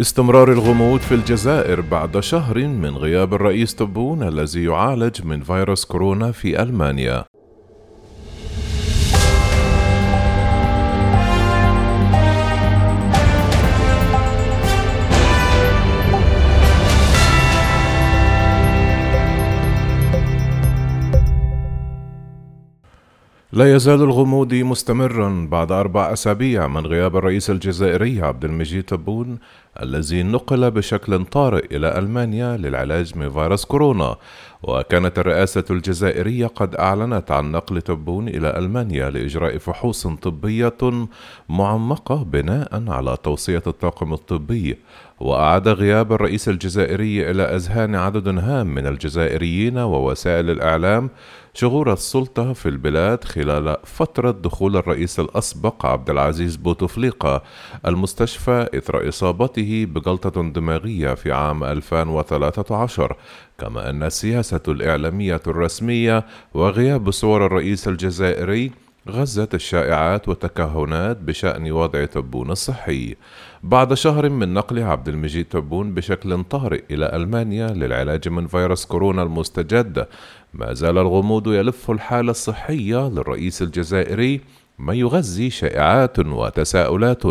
استمرار الغموض في الجزائر بعد شهر من غياب الرئيس تبون الذي يعالج من فيروس كورونا في ألمانيا. لا يزال الغموض مستمرا بعد أربع أسابيع من غياب الرئيس الجزائري عبد المجيد تبون الذي نقل بشكل طارئ إلى ألمانيا للعلاج من فيروس كورونا وكانت الرئاسة الجزائرية قد أعلنت عن نقل تبون إلى ألمانيا لإجراء فحوص طبية معمقة بناء على توصية الطاقم الطبي. وأعاد غياب الرئيس الجزائري إلى أذهان عدد هام من الجزائريين ووسائل الإعلام شغور السلطة في البلاد خلال فترة دخول الرئيس الأسبق عبد العزيز بوتفليقة المستشفى إثر إصابته بجلطة دماغية في عام 2013 كما أن السياسة الإعلامية الرسمية وغياب صور الرئيس الجزائري غزت الشائعات والتكهنات بشأن وضع تبون الصحي. بعد شهر من نقل عبد المجيد تبون بشكل طارئ إلى ألمانيا للعلاج من فيروس كورونا المستجد ما زال الغموض يلف الحالة الصحية للرئيس الجزائري ما يغذي شائعات وتساؤلات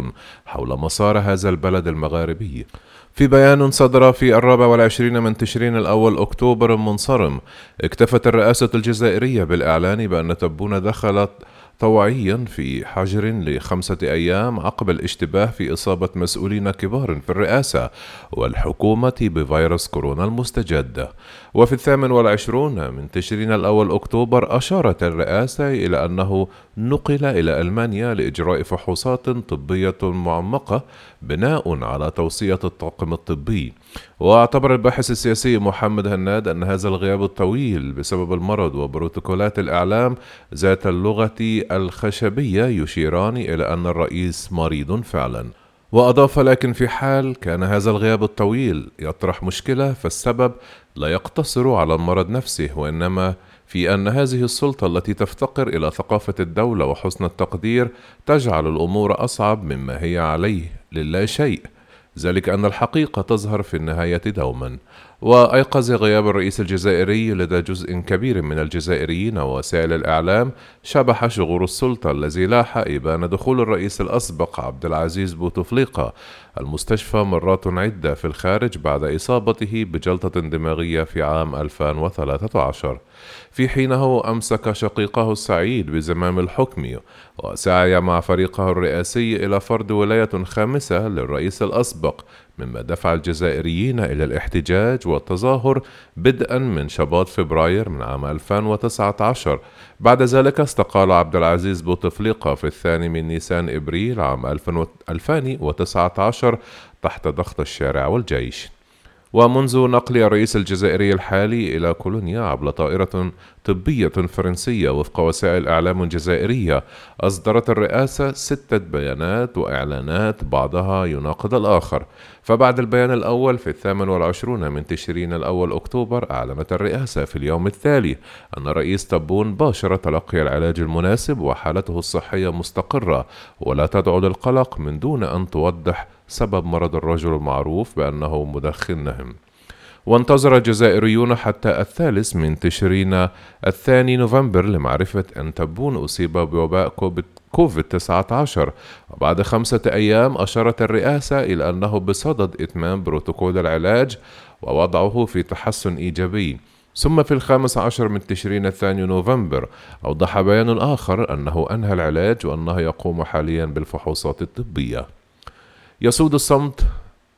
حول مسار هذا البلد المغاربي. في بيان صدر في الرابع والعشرين من تشرين الأول أكتوبر المنصرم اكتفت الرئاسة الجزائرية بالإعلان بأن تبون دخلت طوعيا في حجر لخمسة أيام عقب الاشتباه في إصابة مسؤولين كبار في الرئاسة والحكومة بفيروس كورونا المستجد. وفي الثامن والعشرون من تشرين الأول أكتوبر أشارت الرئاسة إلى أنه نقل إلى ألمانيا لإجراء فحوصات طبية معمقة بناء على توصية الطاقم الطبي. واعتبر الباحث السياسي محمد هناد أن هذا الغياب الطويل بسبب المرض وبروتوكولات الإعلام ذات اللغة الخشبية يشيران إلى أن الرئيس مريض فعلا. وأضاف لكن في حال كان هذا الغياب الطويل يطرح مشكلة فالسبب لا يقتصر على المرض نفسه وإنما في أن هذه السلطة التي تفتقر إلى ثقافة الدولة وحسن التقدير تجعل الأمور أصعب مما هي عليه للا شيء. ذلك أن الحقيقة تظهر في النهاية دوما. وأيقظ غياب الرئيس الجزائري لدى جزء كبير من الجزائريين ووسائل الإعلام شبح شغور السلطة الذي لاح إبان دخول الرئيس الأسبق عبد العزيز بوتفليقة. المستشفى مرات عدة في الخارج بعد إصابته بجلطة دماغية في عام 2013 في حينه أمسك شقيقه السعيد بزمام الحكم وسعي مع فريقه الرئاسي إلى فرض ولاية خامسة للرئيس الأسبق مما دفع الجزائريين إلى الاحتجاج والتظاهر بدءا من شباط فبراير من عام 2019 بعد ذلك استقال عبد العزيز بوتفليقة في الثاني من نيسان إبريل عام 2019 تحت ضغط الشارع والجيش. ومنذ نقل الرئيس الجزائري الحالي إلى كولونيا عبر طائرة طبية فرنسية وفق وسائل إعلام جزائرية أصدرت الرئاسة ستة بيانات وإعلانات بعضها يناقض الآخر. فبعد البيان الأول في الثامن والعشرون من تشرين الأول أكتوبر أعلنت الرئاسة في اليوم التالي أن الرئيس تبون باشر تلقي العلاج المناسب وحالته الصحية مستقرة ولا تدعو للقلق من دون أن توضح سبب مرض الرجل المعروف بأنه مدخن نهم. وانتظر الجزائريون حتى الثالث من تشرين الثاني نوفمبر لمعرفة أن تبون أصيب بوباء كوفيد 19 وبعد خمسة أيام أشارت الرئاسة إلى أنه بصدد إتمام بروتوكول العلاج ووضعه في تحسن إيجابي. ثم في الخامس عشر من تشرين الثاني نوفمبر أوضح بيان آخر أنه أنهى العلاج وأنه يقوم حاليا بالفحوصات الطبية. يسود الصمت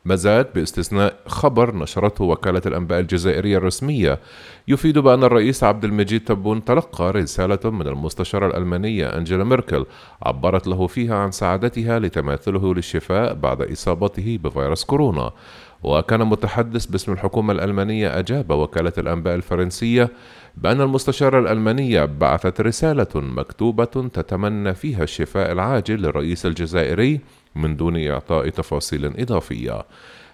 مزاد باستثناء خبر نشرته وكالة الأنباء الجزائرية الرسمية. يفيد بأن الرئيس عبد المجيد تبون تلقى رسالة من المستشارة الألمانية أنجيلا ميركل عبرت له فيها عن سعادتها لتماثله للشفاء بعد إصابته بفيروس كورونا. وكان متحدث باسم الحكومة الألمانية أجاب وكالة الأنباء الفرنسية بأن المستشارة الألمانية بعثت رسالة مكتوبة تتمنى فيها الشفاء العاجل للرئيس الجزائري من دون إعطاء تفاصيل إضافية.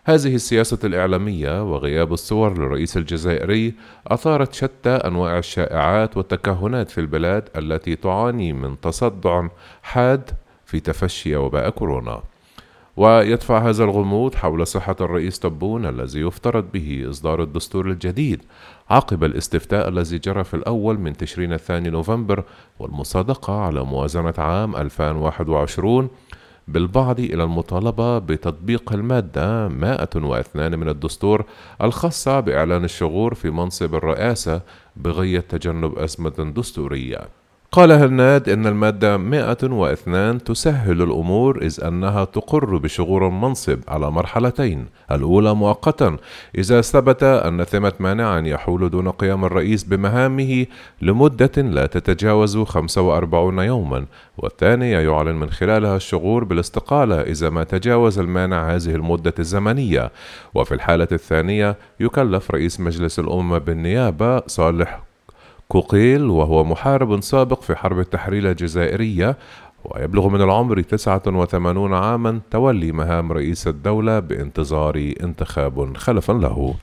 هذه السياسة الإعلامية وغياب الصور للرئيس الجزائري أثارت شتى أنواع الشائعات والتكهنات في البلاد التي تعاني من تصدع حاد في تفشي وباء كورونا. ويدفع هذا الغموض حول صحة الرئيس تبون الذي يفترض به إصدار الدستور الجديد عقب الاستفتاء الذي جرى في الأول من تشرين الثاني نوفمبر والمصادقة على موازنة عام 2021 بالبعض إلى المطالبة بتطبيق المادة 102 من الدستور الخاصة بإعلان الشغور في منصب الرئاسة بغية تجنب أزمة دستورية. قال هناد إن المادة 102 تسهل الأمور إذ أنها تقر بشغور المنصب على مرحلتين. الأولى مؤقتا إذا ثبت أن ثمة مانعا يحول دون قيام الرئيس بمهامه لمدة لا تتجاوز 45 يوما. والثانية يعلن من خلالها الشغور بالاستقالة إذا ما تجاوز المانع هذه المدة الزمنية. وفي الحالة الثانية يكلف رئيس مجلس الأمة بالنيابة صالح كوقيل وهو محارب سابق في حرب التحرير الجزائرية ويبلغ من العمر 89 عاما تولي مهام رئيس الدولة بانتظار انتخاب خلفا له.